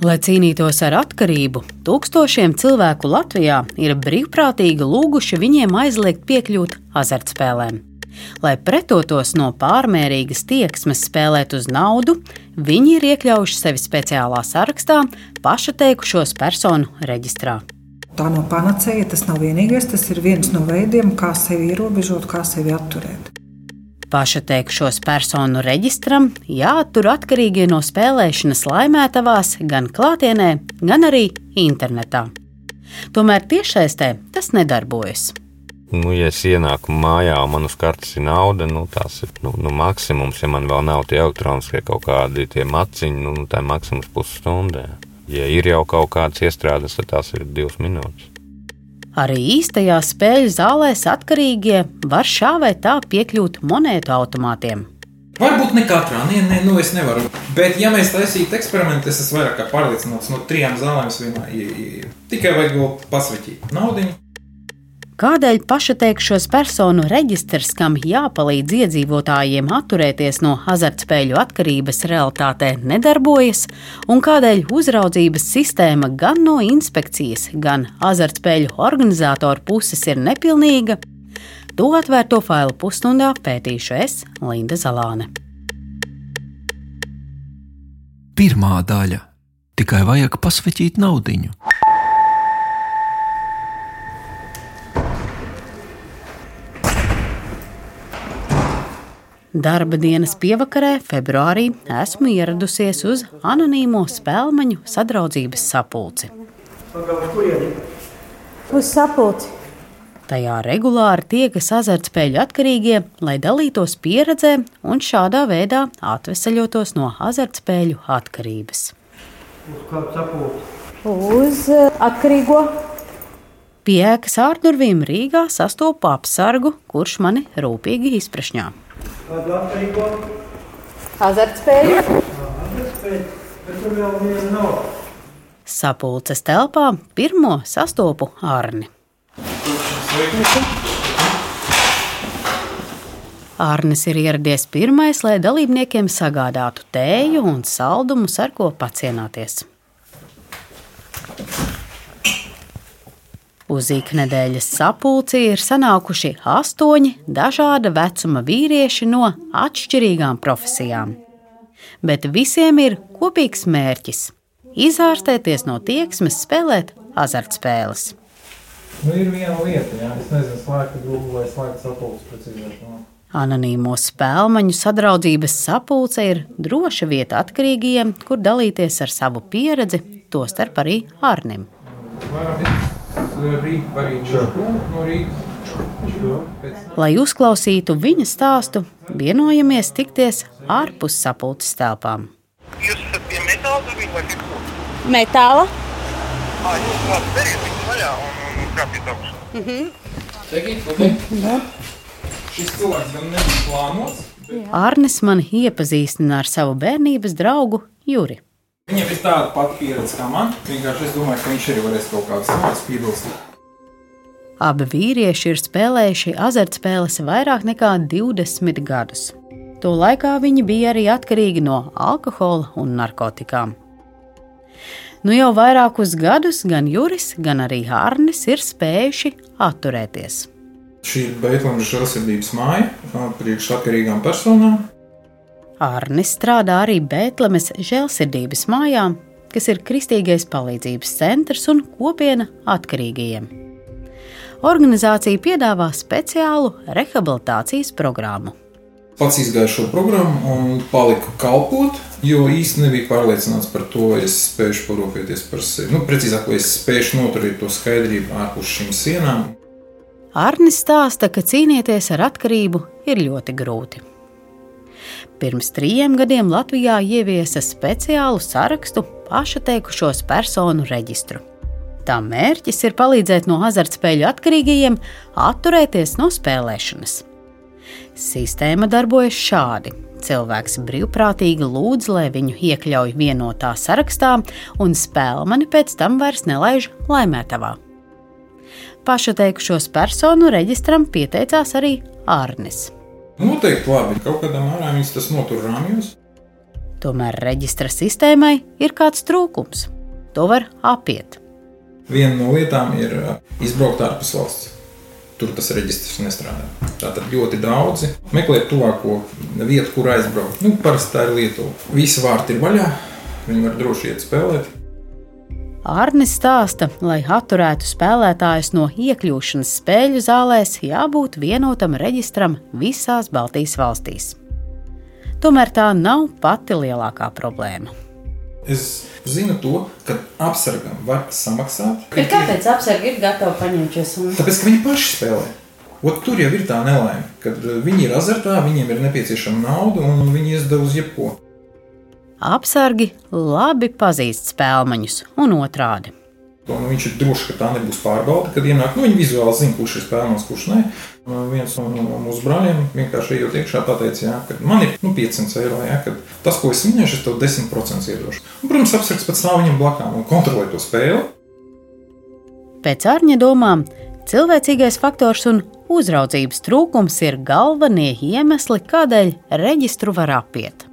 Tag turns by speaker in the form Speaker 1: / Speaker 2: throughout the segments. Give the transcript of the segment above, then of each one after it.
Speaker 1: Lai cīnītos ar atkarību, tūkstošiem cilvēku Latvijā ir brīvprātīgi lūguši viņiem aizliegt piekļūt azartspēlēm. Lai pretotos no pārmērīgas tieksmes spēlēt uz naudu, viņi ir iekļaujuši sevi speciālā sarakstā, paša teikušos personu reģistrā.
Speaker 2: Tā nav panacēja, tas nav vienīgais, tas ir viens no veidiem, kā sevi ierobežot, kā sevi atturēt.
Speaker 1: Paša teikšos personu reģistram jāattur atkarīgie no spēlēšanas laimētavās gan klātienē, gan arī internetā. Tomēr tiešsaistē tas nedarbojas.
Speaker 3: Nu, ja es ienāku mājā un man uz kartes ir nauda, nu, tas ir nu, nu, maksimums. Ja man vēl nav tie elektroniskie kaut kādi maciņi, nu, tā ir maksimums pusstundē. Ja ir jau kaut kādas iestrādes, tad tās ir divas minūtes.
Speaker 1: Arī īstajā spēļu zālēs atkarīgie var šā vai tā piekļūt monētu automātiem.
Speaker 4: Varbūt ne katrā, nē, nē, nu es nevaru. Bet, ja mēs taisītu eksperimentu, es esmu vairāk pārliecināts no trijām zālēm vienā. Tikai vajag vēl pasveķīt naudu.
Speaker 1: Kādēļ pašateikšos personu reģistrs, kam jāpalīdz iedzīvotājiem atturēties no azartspēļu atkarības, realitātē nedarbojas, un kādēļ uzraudzības sistēma gan no inspekcijas, gan azartspēļu organizatoru puses ir nepilnīga, to atvērto failu pusstundā pētīšu es, Linda Zalāne.
Speaker 5: Pirmā daļa - tikai vajag pasveķīt naudiņu.
Speaker 1: Darba dienas pievakarē, februārī, esmu ieradusies uz anonīmo spēļu sadraudzības sapulci.
Speaker 6: Uz sapulci.
Speaker 1: Tajā regulāri tiekas azartspēļu atkarīgie, lai dalītos pieredzē un šādā veidā atvesaļotos no azartspēļu atkarības.
Speaker 6: Uz kādu sapulci? Uz eh, atkarīgo.
Speaker 1: Pie ēkas ārdurvīm Rīgā sastopu apsargu, kurš mani rūpīgi izprašņā.
Speaker 6: Atkarīgo? Azartspēļu.
Speaker 1: Sapulces telpā pirmo sastopu Arni. Arnis ir ieradies pirmais, lai dalībniekiem sagādātu tēju un saldumus, ar ko pacienāties. Uz iknedēļas sapulci ir sanākuši astoņi dažāda vecuma vīrieši no atšķirīgām profesijām. Bet visiem ir kopīgs mērķis - izārstēties no tieksmes spēlēt azartspēles.
Speaker 4: Nu, ir viena lieta, jā. es nezinu, slēgta grupa vai slēgta sapulce precīzāk. No.
Speaker 1: Anonīmo spēļu sadraudzības sapulce ir droša vieta atkarīgajiem, kur dalīties ar savu pieredzi, tostarp arī Arnim.
Speaker 4: Varam rīt varīšu no rīta.
Speaker 1: Lai uzklausītu viņa stāstu, vienojamies tikties ārpus sapulces telpām.
Speaker 7: Jūs esat pie metāla durvīm vai pie ko?
Speaker 6: Metāla.
Speaker 7: Ā, jūs kāds veriet viņu vaļā un, un kāpjat augšā.
Speaker 4: Mhm. Tegīt, lūdzu. Šis cilvēks gan nebija plānots.
Speaker 1: Arnis man iepazīstina ar savu bērnības draugu Juri.
Speaker 4: Viņam ir tāda pati pieredze kā man. Vienkārši es domāju, ka viņš arī varēs kaut kādas lietas piebilst.
Speaker 1: Abi vīrieši ir spēlējuši azartspēles vairāk nekā 20 gadus. To laikā viņi bija arī atkarīgi no alkohola un narkotikām. Nu jau vairākus gadus gan Juris, gan arī Hārnis ir spējuši atturēties.
Speaker 4: Šī ir Beitlemes žēlsirdības māja priekš atkarīgām personām.
Speaker 1: Arnis strādā arī Bēntlemes žēlsirdības mājā, kas ir kristīgais palīdzības centrs un kopiena atkarīgajiem. Organizācija piedāvā speciālu rehabilitācijas programmu.
Speaker 4: Pats izgāju šo programmu un paliku kalpot, jo īsti nebija pārliecināts par to, vai es spēšu parūpēties par sevi. Nu, precīzāk, vai es spēšu noturēt to skaidrību ārpus šīm sienām.
Speaker 1: Arnis stāsta, ka cīnīties ar atkarību ir ļoti grūti. Pirms trījiem gadiem Latvijā ieviesa speciālu sarakstu pašateikušos personu reģistru. Tā mērķis ir palīdzēt no azartspēļu atkarīgajiem atturēties no spēlēšanas. Sistēma darbojas šādi. Cilvēks brīvprātīgi lūdz, lai viņu iekļauj vienotā sarakstā, un spēlmani pēc tam vairs nelaiž laimētavā. Pašateikušos personu reģistram pieteicās arī Arnis.
Speaker 4: Noteikti labi. Kaut kādā mērā viņas tas notur rāmjos.
Speaker 1: Tomēr reģistra sistēmai ir kāds trūkums. To var apiet.
Speaker 4: Viena no lietām ir uh, izbraukt ārpus valsts. Tur tas reģistrs nestrādā. Tātad ļoti daudzi meklē tuvāko vietu, kur aizbraukt. Nu, parasti tā ir Lietuva. Visi vārti ir vaļā, viņi var droši iet spēlēt.
Speaker 1: Arnis stāsta, lai atturētu spēlētājus no iekļūšanas spēļu zālēs, jābūt vienotam reģistram visās Baltijas valstīs. Tomēr tā nav pati lielākā problēma.
Speaker 4: Es zinu to, ka apsargam var samaksāt.
Speaker 1: Bet kāpēc apsargi ir gatavi paņemt šo summu?
Speaker 4: Tāpēc, ka viņi paši spēlē. Ot, tur jau ir tā nelaime, kad viņi ir azartā, viņiem ir nepieciešama nauda un viņi izdevs uz jebko.
Speaker 1: Apsargi labi pazīst spēļmaņus un otrādi.
Speaker 4: Un viņš ir drošs, ka tā nebūs pārbaude, kad ienāk. Nu, viņi vizuāli zina, kurš ir spēlēns, kurš nē. Un Viens no, no mūsu brāļiem vienkārši ejot iekšā, pateica, jā, ka man ir nu, 500 eiro. Jā, kad tas, ko es minēšu, es tev 10% iedošu. Un, protams, apsargs pēc tam viņam blakām un kontrolē to spēli.
Speaker 1: Pēc ārņa domām, cilvēcīgais faktors un uzraudzības trūkums ir galvenie iemesli, kādēļ reģistru var apiet.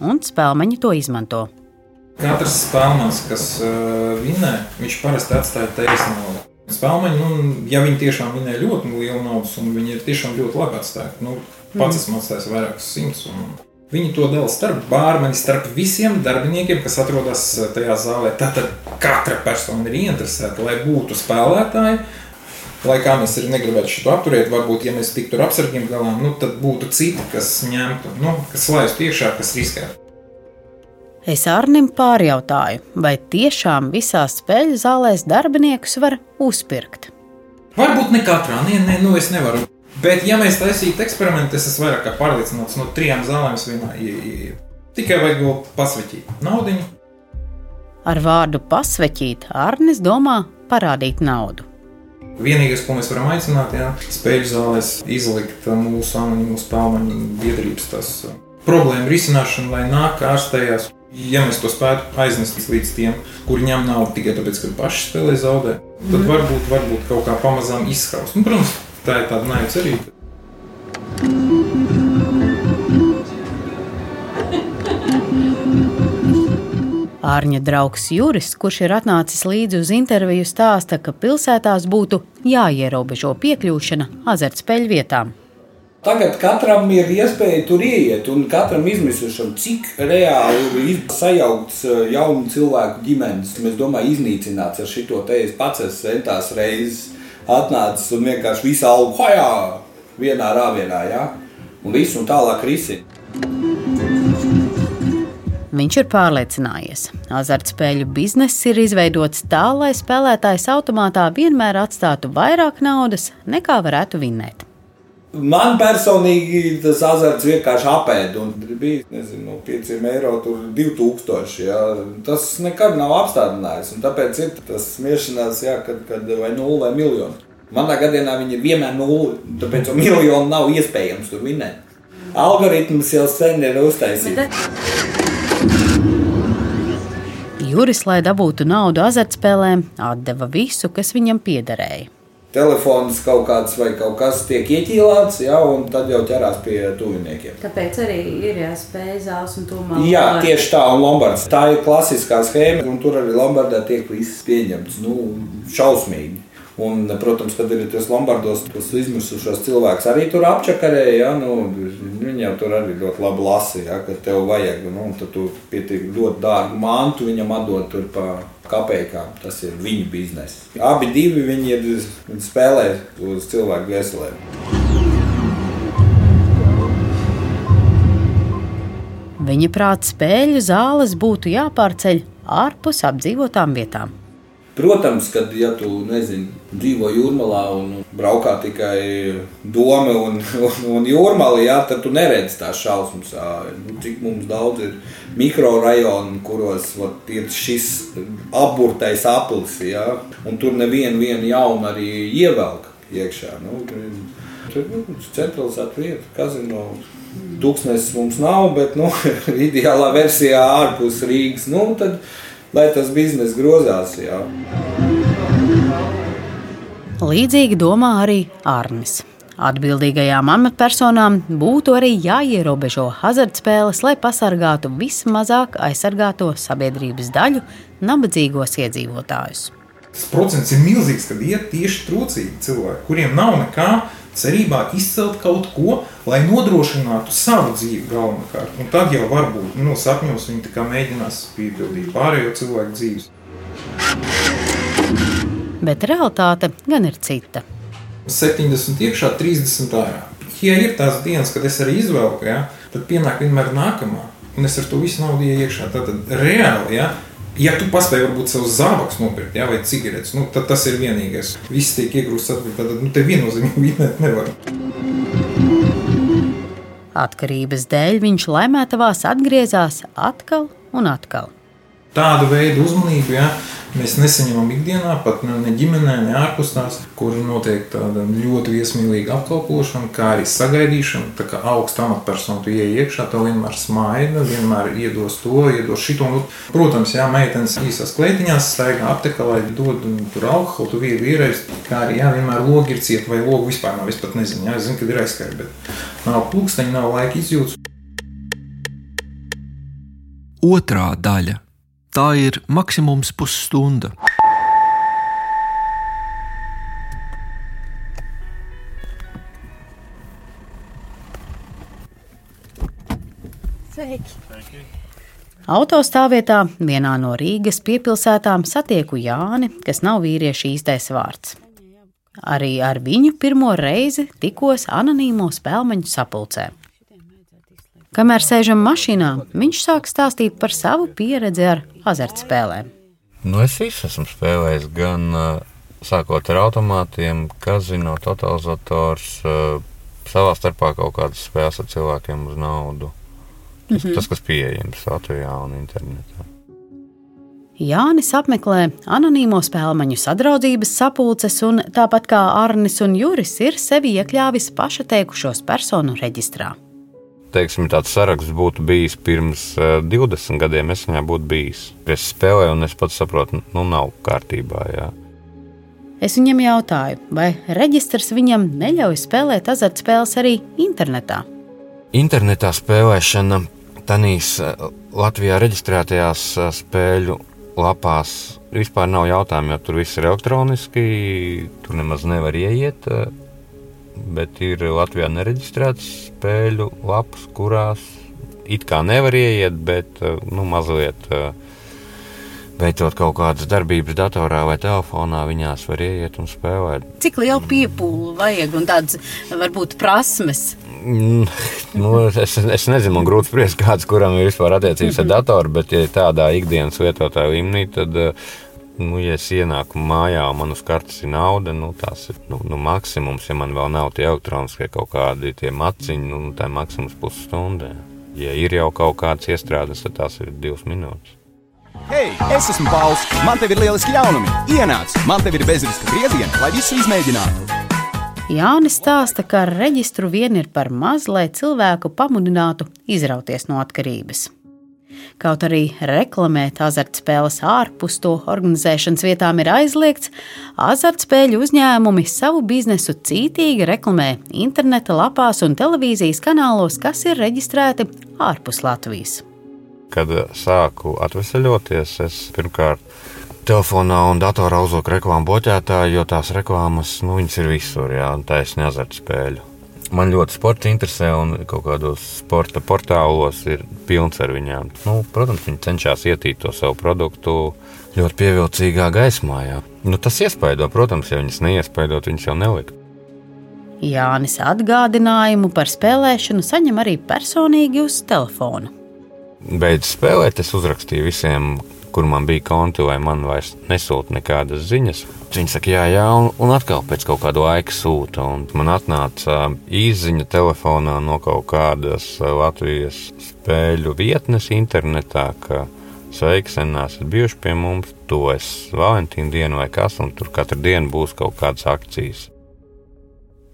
Speaker 1: Un spēļmaņi to izmanto.
Speaker 4: Katrs spēlēns, kas uh, vinē, viņš parasti atstāja taisnu naudu. Spēlēni, nu, ja viņi tiešām vinē ļoti lielu naudu, un viņi ir tiešām ļoti labi atstāti, nu, pats esmu atstājis vairākus simtus. un Viņi to dala starp bārmeni, starp visiem darbiniekiem, kas atrodas uh, tajā zālē. Tātad katra persona ir ieinteresēta, lai būtu spēlētāji. Lai kā mēs arī negribētu šo apturēt, varbūt, ja mēs tiktu ar apsargiem galā, nu, tad būtu citi, kas ņemtu, nu, kas laistu iekšā, kas riskētu.
Speaker 1: Es Arnim pārjautāju, vai tiešām visās spēļu zālēs darbiniekus var uzpirkt.
Speaker 4: Varbūt ne katrā, nē, nē, nu es nevaru. Bet, ja mēs taisītu eksperimentu, es esmu vairāk kā pārliecināts no trijām zālēm vienā ieejā. Tikai vajag vēl pasveķīt naudu.
Speaker 1: Ar vārdu pasveķīt, Arnis domā parādīt naudu.
Speaker 4: Vienīgais, ko mēs varam aicināt, ir spēļu zālēs izlikt mūsu anonīmu spēļu biedrības tas uh, problēmu risināšanu, lai nāk ārstējās. Ja mēs to spētu aiznest līdz tiem, kuri ņem naudu tikai tāpēc, ka paši spēlē zaudē, tad varbūt, varbūt kaut kā pamazām izskaust. Nu, protams, tā ir tāda naiva cerība.
Speaker 1: Ārņa draugs Juris, kurš ir atnācis līdzi uz interviju, stāsta, ka pilsētās būtu jāierobežo piekļūšana azartspēļu vietām.
Speaker 8: Tagad katram ir iespēja tur ieiet, un katram izmisušam, cik reāli ir sajaukts eh, jaunu cilvēku ģimenes. Mēs domājam, iznīcināts ar šo te es pats esmu centās reizes atnācis un vienkārši visu algu hajā, vienā rāvienā, ja? un visu un tālāk risina.
Speaker 1: Viņš ir pārliecinājies, ka azartspēļu bizness ir izveidots tā, lai spēlētājs automātā vienmēr atstātu vairāk naudas nekā varētu vinnēt.
Speaker 8: Man personīgi tas azarts vienkārši apēda. un Bija nezinu, no 5 eiro, tur 2000. Jā. Tas nekad nav apstādinājis. un Tāpēc ir tas smiešanās, jā, kad, kad vai nulle vai miljonu. Manā gadījumā viņi ir vienmēr nulle. Tāpēc jau miljonu nav iespējams tur vinēt. Algoritms jau sen ir uztaisīts.
Speaker 1: Juris, lai dabūtu naudu azartspēlēm, atdeva visu, kas viņam piederēja.
Speaker 8: Telefons kaut kāds vai kaut kas tiek ieķīlāts, jā, un tad jau ķerās pie tuviniekiem.
Speaker 9: Tāpēc arī ir jāspēj zāles un tūmā.
Speaker 8: Jā, tieši tā, un Lombards. Tā ir klasiskā schēma, un tur arī Lombardā tiek viss pieņemts. Nu, šausmīgi. Un, protams, kad ir tas Lombardos, tas izmisušos cilvēks arī tur apčakarē, ja, nu, viņi jau tur arī ļoti labi lasa, ja, kad tev vajag, nu, tad tu pietiek ļoti dārgu mantu viņam atdot tur pa kapekām. Tas ir viņu bizness. Abi divi viņi ir viņi spēlē uz cilvēku veselību.
Speaker 1: Viņa prāta spēļu zāles būtu jāpārceļ ārpus apdzīvotām vietām.
Speaker 8: Protams, kad ja tu nezini, dzīvo jūrmalā un braukā tikai doma un, un, un jūrmalā, jā, tad tu neredzi tās šausmas. Nu, cik mums daudz ir mikrorajonu, kuros vat, ir šis apburtais aplis, jā, un tur nevienu vienu jaunu arī ievelk iekšā. Nu, tur ir centralizēta vieta, kazino. Tūkstnesis mums nav, bet nu, ideālā versijā ārpus Rīgas. Nu, tad, lai tas biznesa grozās. Jā.
Speaker 1: Līdzīgi domā arī Arnis. Atbildīgajām amatpersonām būtu arī jāierobežo azartspēles, lai pasargātu vismazāk aizsargāto sabiedrības daļu - nabadzīgos iedzīvotājus.
Speaker 4: Tas procents ir milzīgs, kad iet tieši trūcīgi cilvēki, kuriem nav nekā cerībā izcelt kaut ko, lai nodrošinātu savu dzīvi galvenokārt. Un tad jau varbūt nu, sapņos viņi mēģinās piepildīt pārējo cilvēku dzīves.
Speaker 1: Bet realitāte gan ir cita.
Speaker 4: 70 iekšā, 30 ārā. Ja ir tās dienas, kad es arī izvelku, ja, tad pienāk vienmēr nākamā. Un es ar to visu naudu iekšā. Tad reāli, ja, ja tu paspēji varbūt savus zābakus nopirkt, ja, vai cigaretes, nu, tad tas ir vienīgais. Viss tiek iegrūsts atpakaļ. Tad nu, te viennozīmīgi nevar.
Speaker 1: Atkarības dēļ viņš laimētavās atgriezās atkal un atkal.
Speaker 4: Tādu veidu uzmanību ja, mēs nesaņemam ikdienā, pat ne, ne ģimenē, ne ārpus tās, kur notiek tāda ļoti viesmīlīga apkalpošana, kā arī sagaidīšana. Tā kā augsta amatpersona tu ieej iekšā, tev vienmēr smaida, vienmēr iedos to, iedos šito. Nu, protams, jā, meitenes īsās kleitiņās staigā aptekā, lai dod tur alkoholu, tu vīri vīrais, kā arī jā, vienmēr logi ir ciet vai logi vispār nav, es pat nezinu, jā, es zinu, kad ir aizskari, bet nav pulksteņi, nav laika izjūtas.
Speaker 5: Otrā daļa Tā ir maksimums pusstunda.
Speaker 9: Sveiki!
Speaker 7: Sveiki.
Speaker 1: Autostāvvietā vienā no Rīgas piepilsētām satieku Jāni, kas nav vīrieša īstais vārds. Arī ar viņu pirmo reizi tikos anonīmo spēļu sapulcē. Kamēr sēžam mašīnā, viņš sāk stāstīt par savu pieredzi ar azartspēlēm.
Speaker 3: Nu, es visu esmu spēlējis, gan sākot ar automātiem, kazino, totalizators, savā starpā kaut kādas spēles ar cilvēkiem uz naudu. Tas, mm -hmm. tas kas pieejams Latvijā un internetā.
Speaker 1: Jānis apmeklē anonīmo spēļu sadraudzības sapulces, un tāpat kā Arnis un Juris, ir sevi iekļāvis pašateikušos personu reģistrā
Speaker 3: teiksim, tāds saraksts būtu bijis pirms 20 eh, gadiem, es viņā būtu bijis. Es spēlēju, un es pats saprotu, nu, nav kārtībā. Jā.
Speaker 1: Es viņam jautāju, vai reģistrs viņam neļauj spēlēt azartspēles arī internetā.
Speaker 3: Internetā spēlēšana tanīs eh, Latvijā reģistrētajās eh, spēļu lapās vispār nav jautājumu, jo tur viss ir elektroniski, tur nemaz nevar ieiet bet ir Latvijā nereģistrētas spēļu lapas, kurās it kā nevar ieiet, bet eh, nu, mazliet veicot eh, kaut kādas darbības datorā vai telefonā, viņās var ieiet un spēlēt.
Speaker 1: Cik liela piepūle vajag un tādas varbūt prasmes?
Speaker 3: Mm, nu, es, es nezinu, man grūti spriest, kāds kuram ir vispār attiecības ar datoru, bet ja tādā ikdienas lietotāja līmenī, tad uh, nu, ja es ienāku mājā un man uz kartes ir nauda, nu, tas ir nu, nu, maksimums. Ja man vēl nav tie elektroniskie kaut kādi maciņi, nu, tā ir maksimums pusstundē. Ja ir jau kaut kādas iestrādes, tad tās ir divas minūtes.
Speaker 10: Hei, es esmu Pauls. Man te ir lieliski jaunumi. Ienāc, man te ir bezriska brīvdiena, lai visu izmēģinātu.
Speaker 1: Jānis stāsta, ka ar reģistru vien ir par maz, lai cilvēku pamudinātu izrauties no atkarības. Kaut arī reklamēt azartspēles ārpus to organizēšanas vietām ir aizliegts, azartspēļu uzņēmumi savu biznesu cītīgi reklamē interneta lapās un televīzijas kanālos, kas ir reģistrēti ārpus Latvijas.
Speaker 3: Kad sāku atvesaļoties, es pirmkārt telefonā un datorā uzliku reklāmu bloķētāju, jo tās reklāmas nu, ir visur, jā, un taisni azartspēļu. Man ļoti sports interesē, un kaut kādos sporta portālos ir pilns ar viņiem. Nu, protams, viņi cenšas ietīt to savu produktu ļoti pievilcīgā gaismā. Jā. Nu, tas iespaido, protams, ja viņas neiespaidot, viņas jau nelikt.
Speaker 1: Jānis atgādinājumu par spēlēšanu saņem arī personīgi uz telefona.
Speaker 3: Beidz spēlēt, es uzrakstīju visiem kur man bija konti, vai man vairs nesūta nekādas ziņas. Viņi saka, jā, jā, un, un atkal pēc kaut kāda laika sūta. Man atnāca īsiņa telefonā no kaut kādas Latvijas spēļu vietnes internetā. Sveiki, sen esat bijuši pie mums, to es Valentīnu dienu vai kas, un tur katru dienu būs kaut kādas akcijas.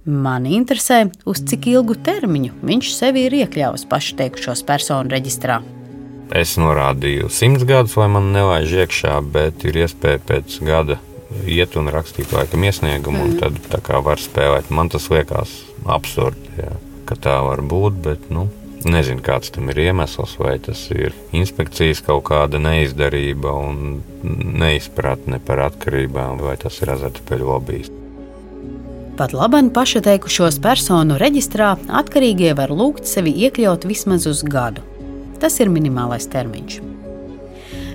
Speaker 1: Mani interesē, uz cik ilgu termiņu viņš sevi ir iekļāvis pašteikušos personu reģistrā.
Speaker 3: Es norādīju simts gadus, lai man nelaiž iekšā, bet ir iespēja pēc gada iet un rakstīt laikam iesniegumu, mm. un tad tā kā var spēlēt. Man tas liekas absurdi, jā, ka tā var būt, bet, nu, nezinu, kāds tam ir iemesls, vai tas ir inspekcijas kaut kāda neizdarība un neizpratne par atkarībām, vai tas ir azartspēļu lobbyis.
Speaker 1: Pat labi pašateikušos personu reģistrā atkarīgie var lūgt sevi iekļaut vismaz uz gadu. Tas ir minimālais termiņš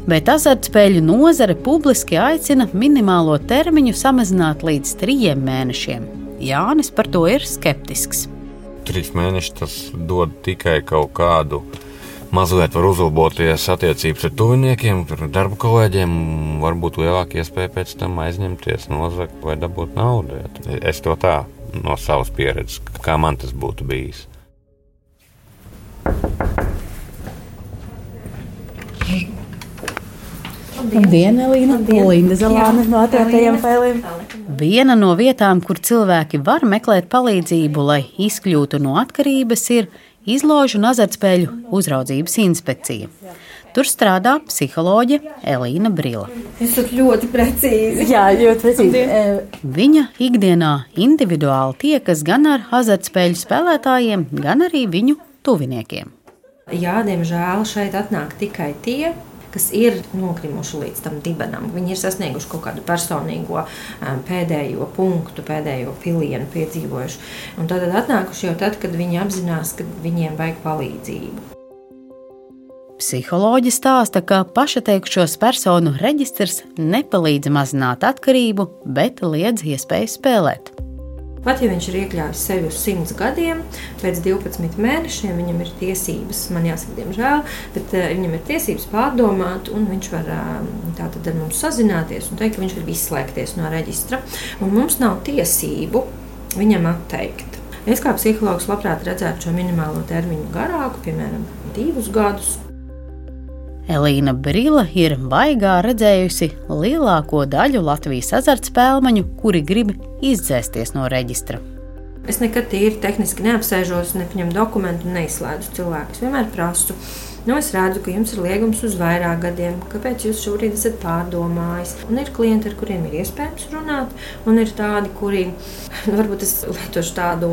Speaker 1: bet azartspēļu nozare publiski aicina minimālo termiņu samazināt līdz trijiem mēnešiem. Jānis par to ir skeptisks.
Speaker 3: Trīs mēneši tas dod tikai kaut kādu mazliet var uzlaboties attiecības ar tuviniekiem, ar darba kolēģiem, varbūt lielāka iespēja pēc tam aizņemties, nozagt vai dabūt naudu. Es to tā no savas pieredzes, kā man tas būtu bijis.
Speaker 1: Labdien, Elīna! Linda Zalāne no atvērtajiem failiem. Viena no vietām, kur cilvēki var meklēt palīdzību, lai izkļūtu no atkarības, ir izložu un azartspēļu uzraudzības inspekcija. Tur strādā psiholoģe Elīna Brila.
Speaker 9: Jūs esat ļoti precīzi.
Speaker 1: Jā, ļoti precīzi. Viņa ikdienā individuāli tiekas gan ar azartspēļu spēlētājiem, gan arī viņu tuviniekiem.
Speaker 9: Jā, diemžēl šeit atnāk tikai tie, kas ir nokrimuši līdz tam dibenam. Viņi ir sasnieguši kaut kādu personīgo pēdējo punktu, pēdējo filienu piedzīvojuši. Un tad atnākuši jau tad, kad viņi apzinās, ka viņiem vajag palīdzību.
Speaker 1: Psiholoģi stāsta, ka pašateikušos personu reģistrs nepalīdz mazināt atkarību, bet liedz iespēju spēlēt.
Speaker 9: Pat ja viņš ir iekļāvis sevi uz 100 gadiem, pēc 12 mēnešiem viņam ir tiesības, man jāsaka, diemžēl, bet uh, viņam ir tiesības pārdomāt, un viņš var uh, ar mums sazināties un teikt, ka viņš grib izslēgties no reģistra. Un mums nav tiesību viņam atteikt. Es kā psihologs labprāt redzētu šo minimālo termiņu garāku, piemēram, divus gadus.
Speaker 1: Elīna Brīla ir baigā redzējusi lielāko daļu Latvijas azartspēļu, kuri grib izdzēsties no reģistra.
Speaker 9: Es nekad tīri tehniski neapsēžos, nepaņemu dokumentu un neizslēdzu cilvēku. Es vienmēr prasu, nu, es redzu, ka jums ir liegums uz vairāk gadiem, kāpēc jūs šobrīd esat pārdomājis. Un ir klienti, ar kuriem ir iespējams runāt, un ir tādi, kuri varbūt es lietošu tādu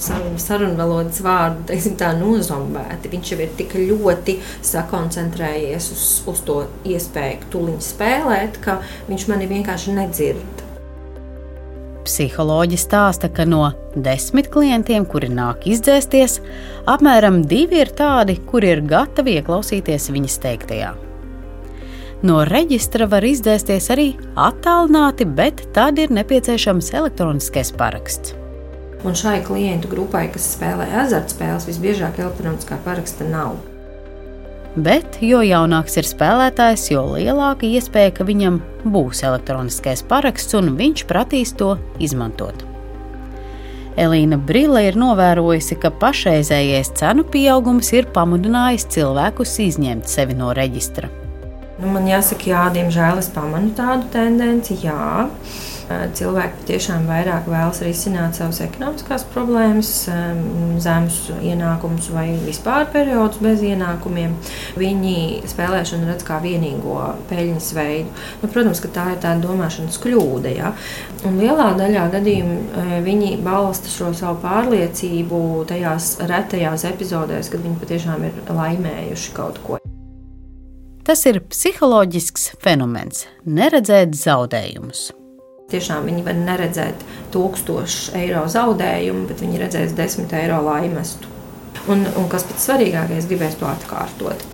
Speaker 9: sarunvalodas vārdu, teiksim, nozombēti. Viņš jau ir tik ļoti sakoncentrējies uz, uz to iespēju tuliņu spēlēt, ka viņš mani vienkārši nedzird.
Speaker 1: Psiholoģi stāsta, ka no desmit klientiem, kuri nāk izdzēsties, apmēram divi ir tādi, kuri ir gatavi ieklausīties viņas teiktajā. No reģistra var izdzēsties arī attālināti, bet tad ir nepieciešams elektroniskais paraksts.
Speaker 9: Un šai klientu grupai, kas spēlē azartspēles, visbiežāk elektroniskā paraksta nav.
Speaker 1: Bet, jo jaunāks ir spēlētājs, jo lielāka iespēja, ka viņam būs elektroniskais paraksts un viņš prasīs to izmantot. Elīna Brīle ir novērojusi, ka pašreizējais cenu pieaugums ir pamudinājis cilvēkus izņemt sevi no reģistra.
Speaker 9: Nu, man jāsaka, jā, diemžēl es pamanu tādu tendenci. Jā cilvēki tiešām vairāk vēlas risināt savas ekonomiskās problēmas, zemes ienākumus vai vispār periodus bez ienākumiem. Viņi spēlēšanu redz kā vienīgo peļņas veidu. Nu, protams, ka tā ir tāda domāšanas kļūda. Ja? Un lielā daļā gadījumu viņi balsta šo savu pārliecību tajās retajās epizodēs, kad viņi patiešām ir laimējuši kaut ko.
Speaker 1: Tas ir psiholoģisks fenomens - neredzēt zaudējumus.
Speaker 9: Tiešām viņi var neredzēt tūkstošu eiro zaudējumu, bet viņi redzēs desmit eiro laimestu. Un, un kas pats svarīgākais, gribēs to atkārtot.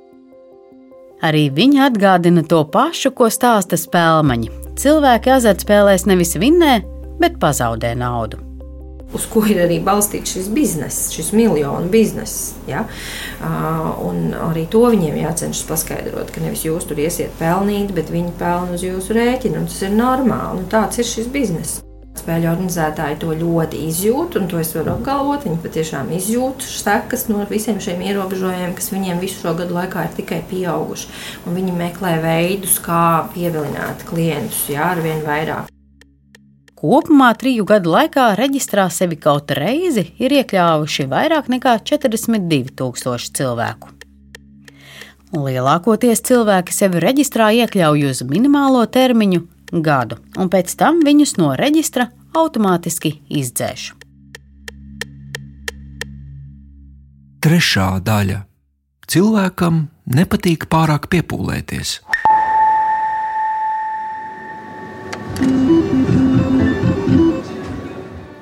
Speaker 1: Arī viņi atgādina to pašu, ko stāsta spēļmaņi. Cilvēki azartspēlēs nevis vinnē, bet pazaudē naudu
Speaker 9: uz ko ir arī balstīts šis bizness, šis miljonu bizness. Ja? Un arī to viņiem jācenšas paskaidrot, ka nevis jūs tur iesiet pelnīt, bet viņi pelna uz jūsu rēķinu. Tas ir normāli, un tāds ir šis bizness. Spēļu organizētāji to ļoti izjūt, un to es varu apgalvot. Viņi patiešām izjūt sekas no visiem šiem ierobežojumiem, kas viņiem visu šo gadu laikā ir tikai pieauguši. Un viņi meklē veidus, kā pievilināt klientus jā, ar vien vairāk.
Speaker 1: Kopumā triju gadu laikā reģistrā sevi kaut reizi ir iekļāvuši vairāk nekā 42,000 cilvēku. Lielākoties cilvēki sevi reģistrā iekļauj uz minimālo termiņu, gadu, un pēc tam viņus no reģistra automātiski izdzēš.
Speaker 5: Trešā daļa - cilvēkam nepatīk pārāk piepūlēties.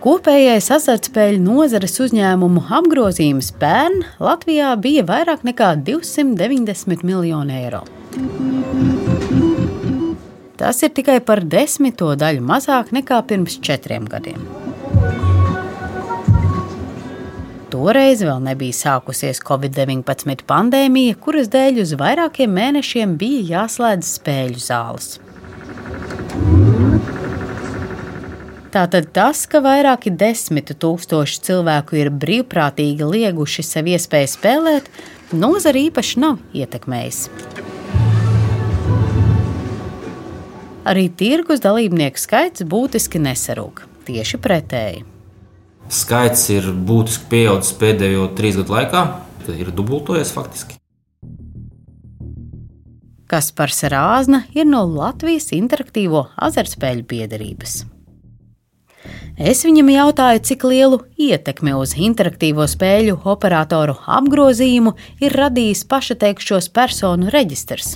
Speaker 1: Kopējais azartspēļu nozares uzņēmumu apgrozījums pērn Latvijā bija vairāk nekā 290 miljoni eiro. Tas ir tikai par desmito daļu mazāk nekā pirms četriem gadiem. Toreiz vēl nebija sākusies Covid-19 pandēmija, kuras dēļ uz vairākiem mēnešiem bija jāslēdz spēļu zāles. Tātad tas, ka vairāki desmit tūkstoši cilvēku ir brīvprātīgi lieguši sev iespēju spēlēt, nozara īpaši nav ietekmējis. Arī tirgus dalībnieku skaits būtiski nesarūk. Tieši pretēji.
Speaker 11: Skaits ir būtiski pieaudzis pēdējo trīs gadu laikā, tad ir dubultojies faktiski.
Speaker 1: Kaspars Rāzna ir no Latvijas interaktīvo azartspēļu biedrības. Es viņam jautāju, cik lielu ietekmi uz interaktīvo spēļu operatoru apgrozījumu ir radījis pašateikšos personu reģistrs.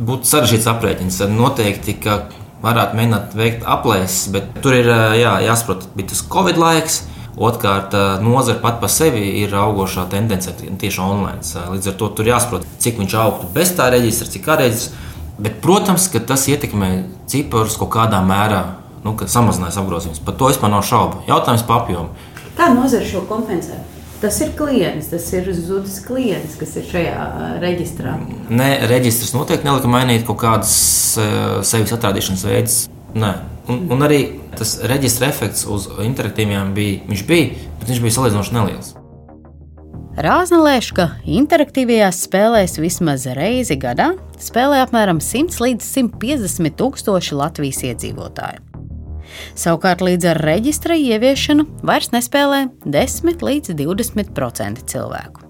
Speaker 11: Būtu sarežģīts aprēķins. Noteikti, ka varētu mēģināt veikt aplēses, bet tur ir jā, jāsaprot, bija tas Covid laiks. Otrkārt, nozara pat par sevi ir augošā tendence tieši online. Līdz ar to tur jāsaprot, cik viņš augtu bez tā reģistra, cik kā reģistra. Bet, protams, ka tas ietekmē ciparus kaut kādā mērā nu, samazinājis apgrozījums. Par to vispār nav šaubu. Jautājums par apjomu.
Speaker 1: Kā nozara šo kompensē? Tas ir klients, tas ir zudis klients, kas ir šajā reģistrā.
Speaker 11: Nē, reģistrs noteikti nelika mainīt kaut kādas uh, sevis atrādīšanas veidus. Nē. Un, un arī tas reģistra efekts uz interaktīviem bija, viņš bija, bet viņš bija salīdzinoši neliels.
Speaker 1: Rāzna lēš, ka interaktīvajās spēlēs vismaz reizi gadā spēlē apmēram 100 līdz 150 tūkstoši Latvijas iedzīvotāju. Savukārt līdz ar reģistra ieviešanu vairs nespēlē 10 līdz 20% cilvēku.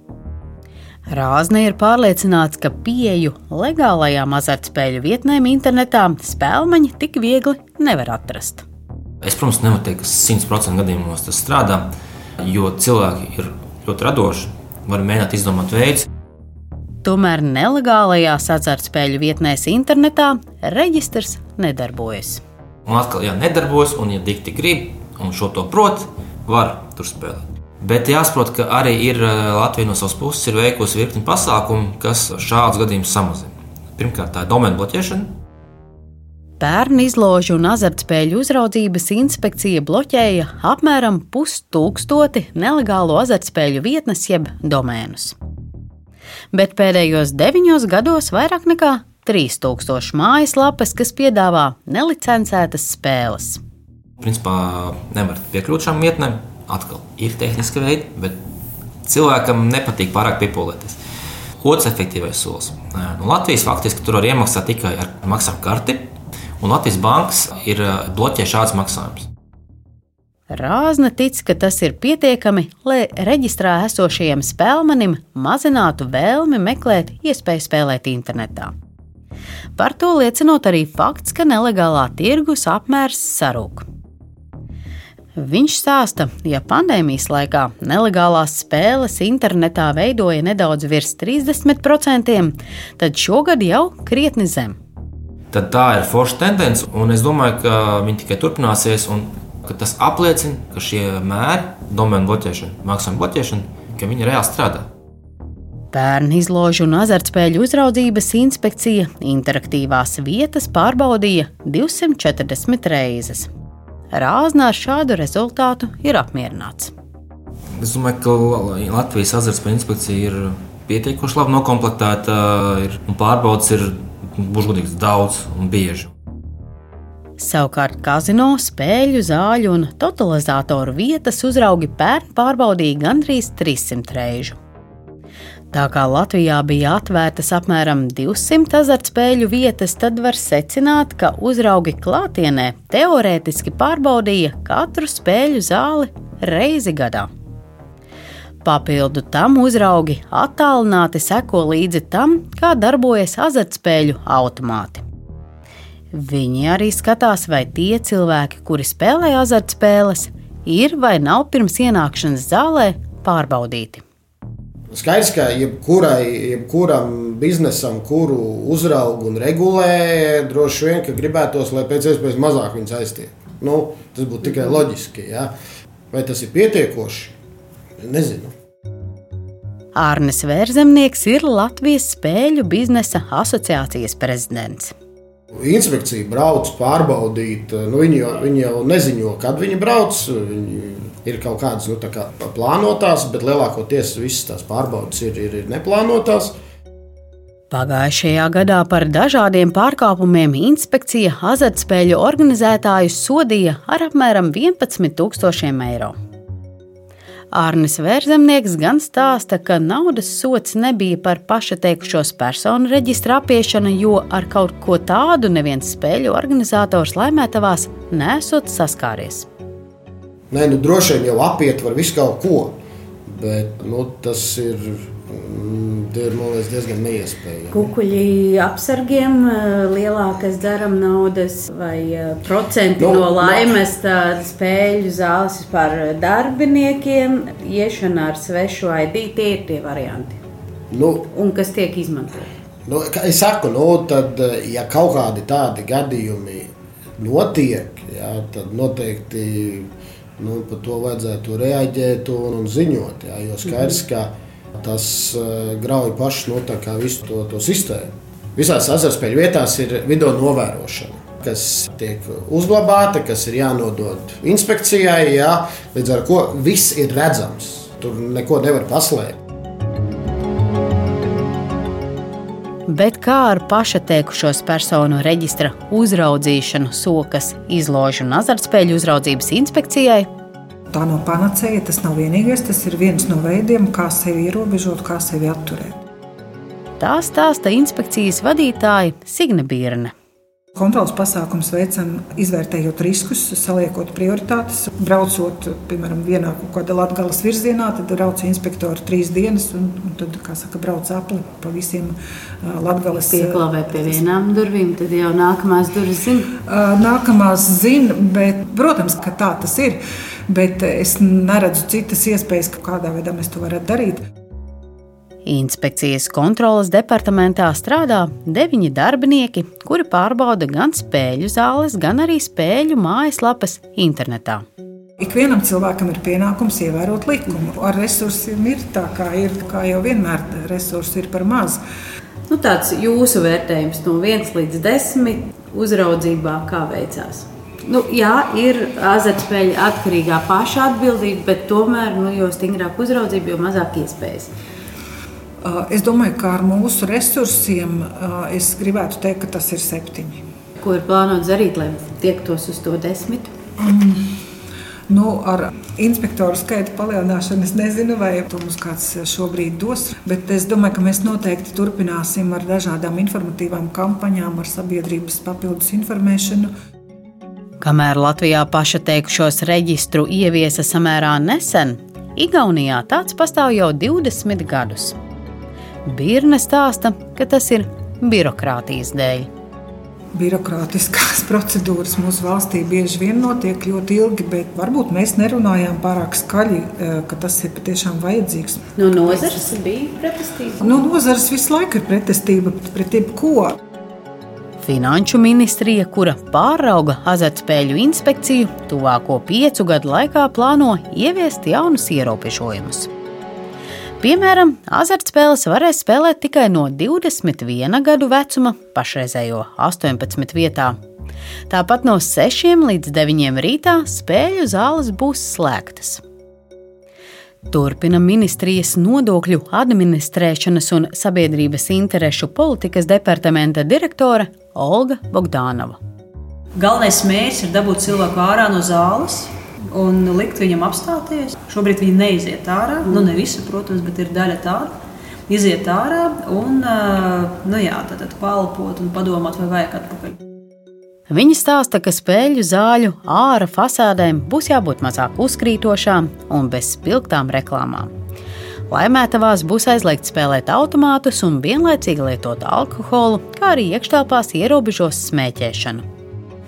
Speaker 1: Rāzne ir pārliecināts, ka pieeju legālajām azartspēļu vietnēm internetā spēlmeņi tik viegli nevar atrast.
Speaker 11: Es, protams, nevaru teikt, ka 100% gadījumos tas strādā, jo cilvēki ir ļoti radoši, var mēģināt izdomāt veidus.
Speaker 1: Tomēr nelegālajās azartspēļu vietnēs internetā reģistrs nedarbojas.
Speaker 11: Un atkal, ja nedarbojas, un ja dikti grib, un šo to prot, var tur spēlēt. Bet jāsaprot, ka arī ir Latvija no savas puses ir veikusi virkni pasākumu, kas šādus gadījumus samazina. Pirmkārt, tā ir domēna bloķēšana.
Speaker 1: Pērn izložu un azartspēļu uzraudzības inspekcija bloķēja apmēram pustūkstoti nelegālo azartspēļu vietnes jeb domēnus. Bet pēdējos deviņos gados vairāk nekā 3000 mājaslapas, kas piedāvā nelicencētas spēles.
Speaker 11: Principā nevar piekļūt šām vietnēm. Atkal ir tehniski veidi, bet cilvēkam nepatīk pārāk piepūlēties. Otrs efektīvais solis. Nu, Latvijas faktiski tur var iemaksāt tikai ar maksājumu karti, un Latvijas bankas ir bloķējušas šāds maksājums.
Speaker 1: Rāzna tic, ka tas ir pietiekami, lai reģistrā esošajam spēlmanim mazinātu vēlmi meklēt iespēju spēlēt internetā. Par to liecinot arī fakts, ka nelegālā tirgus apmērs sarūk. Viņš stāsta, ja pandēmijas laikā nelegālās spēles internetā veidoja nedaudz virs 30%, tad šogad jau krietni zem.
Speaker 11: Tad tā ir forša tendence, un es domāju, ka viņi tikai turpināsies. Tas apliecina, ka šie mēri, domēnu bloķēšana, maksājuma bloķēšana, ka viņi reāli strādā.
Speaker 1: Bērnu izložu un azartspēļu uzraudzības inspekcija interaktīvās vietas pārbaudīja 240 reizes. Rāznā ar šādu rezultātu ir apmierināts.
Speaker 11: Es domāju, ka Latvijas azartspēļu inspekcija ir pietiekoši labi noklāpta, un pārbaudas ir būs daudz un bieži.
Speaker 1: Savukārt kazino, spēļu, zāļu un totalizatoru vietas uzraugi pērn pārbaudīja gandrīz 300 reižu. Tā kā Latvijā bija atvērtas apmēram 200 azartspēļu vietas, tad var secināt, ka uzraugi klātienē teorētiski pārbaudīja katru spēļu zāli reizi gadā. Papildu tam uzraugi attālināti seko līdzi tam, kā darbojas azartspēļu automāti. Viņi arī skatās, vai tie cilvēki, kuri spēlē azartspēles, ir vai nav pirms ienākšanas zālē pārbaudīti.
Speaker 12: Skaidrs, ka jebkurai, jebkuram biznesam, kuru uzrauga un regulē, droši vien, gribētos, lai pēc iespējas mazāk viņas aiztiek. Nu, tas būtu tikai loģiski. Ja? Vai tas ir pietiekoši? Nezinu.
Speaker 1: Ārnes Vērzemnieks ir Latvijas Spēļu biznesa asociācijas prezidents.
Speaker 12: Inspekcija brauc pārbaudīt, nu, viņi, jau, viņi jau neziņo, kad viņi brauc. Viņi ir kaut kādas nu, kā plānotās, bet lielākoties visas tās pārbaudes ir, ir, ir neplānotās.
Speaker 1: Pagājušajā gadā par dažādiem pārkāpumiem inspekcija azartspēļu organizētājus sodīja ar apmēram 11,000 eiro. Arnis Vērzemnieks gan stāsta, ka naudas sots nebija par pašateikušos personu reģistra apiešanu, jo ar kaut ko tādu neviens spēļu organizators laimētavās nesot saskāries.
Speaker 12: Nē, nu, droši vien jau apiet var visu kaut ko, bet nu, tas ir ir liekas, diezgan neiespējami.
Speaker 13: Kukuļi apsargiem, eh, lielākas dzerama naudas vai eh, procenti nu, no laimes, tādas spēļu zāles par darbiniekiem, iešana ar svešu ID, tie ir tie varianti. Nu, Un kas tiek izmantoti?
Speaker 12: Nu, es saku, nu, tad, eh, ja kaut kādi tādi gadījumi notiek, jā, tad noteikti nu, par to vajadzētu reaģēt un, un ziņot. Jā, jo skaidrs, mm -hmm. ka tas uh, grauj pašu no, nu, visu to, to sistēmu. Visās azartspēļu vietās ir video novērošana. Kas tiek uzglabāta, kas ir jānodod inspekcijai, jā, līdz ar to viss ir redzams. Tur neko nevar paslēpt.
Speaker 1: Bet kā ar pašateikušos personu reģistra uzraudzīšanu sokas izložu un azartspēļu uzraudzības inspekcijai
Speaker 2: tā nav panacēja, tas nav vienīgais, tas ir viens no veidiem, kā sevi ierobežot, kā sevi atturēt.
Speaker 1: Tā stāsta inspekcijas vadītāja Signe Birne.
Speaker 2: Kontrolas pasākums veicam, izvērtējot riskus, saliekot prioritātes. Braucot, piemēram, vienā kaut kādā latgales virzienā, tad brauc inspektori trīs dienas, un, un tad, kā saka, brauc apli pa visiem latgales.
Speaker 13: Pieklāvē pie vienām durvīm, tad jau nākamās durvis zina.
Speaker 2: Nākamās zina, bet, protams, ka tā tas ir bet es neredzu citas iespējas, kādā veidā mēs to varētu darīt.
Speaker 1: Inspekcijas kontrolas departamentā strādā deviņi darbinieki, kuri pārbauda gan spēļu zāles, gan arī spēļu mājaslapas internetā.
Speaker 2: Ikvienam cilvēkam ir pienākums ievērot likumu. Ar resursiem ir tā, kā ir, kā jau vienmēr resursi ir par maz.
Speaker 13: Nu, tāds jūsu vērtējums no 1 līdz 10 uzraudzībā, kā veicās? Nu, jā, ir azartspēļu atkarīgā paša atbildība, bet tomēr, nu, jo stingrāk uzraudzība, jo mazāk iespējas.
Speaker 2: Es domāju, ka ar mūsu resursiem es gribētu teikt, ka tas ir septiņi.
Speaker 13: Ko ir plānots darīt, lai tiektos uz to desmit?
Speaker 2: Mm. Nu, ar inspektoru skaita palielināšanu es nezinu, vai to mums kāds šobrīd dos. Bet es domāju, ka mēs noteikti turpināsim ar dažādām informatīvām kampaņām, ar sabiedrības papildus informēšanu.
Speaker 1: Kamēr Latvijā pašateikušos reģistru ieviesa samērā nesen, Igaunijā tāds pastāv jau 20 gadus. Birne stāsta, ka tas ir birokrātijas dēļ.
Speaker 2: Birokrātiskās procedūras mūsu valstī bieži vien notiek ļoti ilgi, bet varbūt mēs nerunājām pārāk skaļi, eh, ka tas ir patiešām vajadzīgs.
Speaker 13: No nozares bija pretestība?
Speaker 2: No nozares visu laiku ir pretestība pret jebko.
Speaker 1: Finanšu ministrija, kura pārauga azartspēļu inspekciju, tuvāko piecu gadu laikā plāno ieviest jaunus ierobežojumus. Piemēram, azartspēles varēs spēlēt tikai no 21 gadu vecuma, pašreizējo 18 vietā. Tāpat no 6 līdz 9 rītā spēļu zāles būs slēgtas. Turpina ministrijas nodokļu administrēšanas un sabiedrības interešu politikas departamenta direktore Olga Bogdānova.
Speaker 14: Galvenais mērķis ir dabūt cilvēku ārā no zāles un likt viņam apstāties. Šobrīd viņi neiziet ārā, mm. nu ne visi, protams, bet ir daļa tāda. Iziet ārā un nu jā, tad, tad palpot un padomāt, vai vajag atpakaļ.
Speaker 1: Viņi stāsta, ka spēļu zāļu ārā fasādēm būs jābūt mazāk uzkrītošām un bez spilgtām reklāmām. Laimētavās būs aizliegts spēlēt automātus un vienlaicīgi lietot alkoholu, kā arī iekštelpās ierobežos smēķēšanu.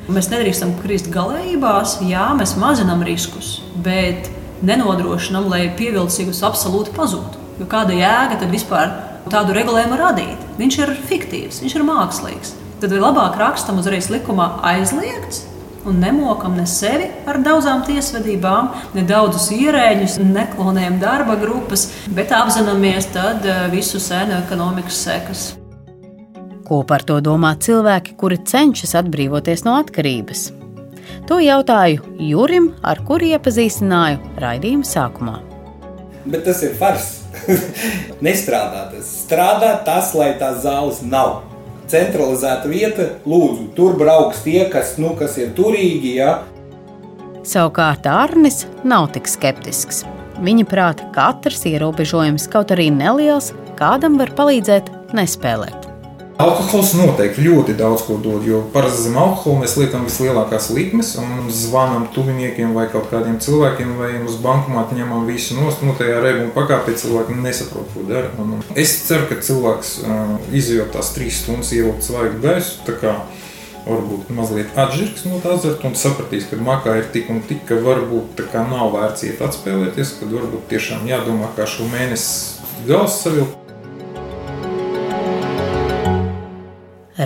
Speaker 14: Mēs nedrīkstam krist galējībās, jā, mēs mazinām riskus, bet nenodrošinām, lai pievilcīgus absolūti pazūtu. Jo kāda jēga tad vispār tādu regulējumu radīt? Viņš ir fiktīvs, viņš ir mākslīgs. Tad labāk rakstam uzreiz likumā aizliegts, un nemokam ne sevi ar daudzām tiesvedībām, ne daudzus ierēģus, neklonējam darba grupas, bet apzināmies tad eh, visu sēnu ekonomikas sekas.
Speaker 1: Ko par to domā cilvēki, kuri cenšas atbrīvoties no atkarības? To jautāju Jurim, ar kuru iepazīstināju raidījuma sākumā.
Speaker 8: Bet tas ir fars. Nestrādā tas. Strādā tas, lai tās zāles nav centralizēta vieta. Lūdzu, tur brauks tie, kas, nu, kas ir turīgi. Ja?
Speaker 1: Savukārt Arnis nav tik skeptisks. Viņa prāta katrs ierobežojums, kaut arī neliels, kādam var palīdzēt nespēlēt.
Speaker 4: Alkohols noteikti ļoti daudz ko dod, jo parasti zem alkohola mēs liekam vislielākās likmes un zvanām tuviniekiem vai kaut kādiem cilvēkiem, vai uz bankomāta ņemam visu nost. No tajā reibuma pakāpē cilvēki nesaprot, ko dara. Un es ceru, ka cilvēks uh, izjūt tās trīs stundas ievilkt svaigu gaisu. Varbūt mazliet atžirgs no tā dzert un sapratīs, ka makā ir tik un tik, ka varbūt nav vērts iet atspēlēties, kad varbūt tiešām jādomā, kā šo mēnesi gals savilkt.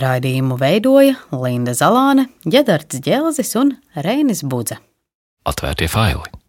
Speaker 1: Raidījumu veidoja Linda Zalāne, Gedards Dželzis un Reinis Budze.
Speaker 5: Atvērtie faili!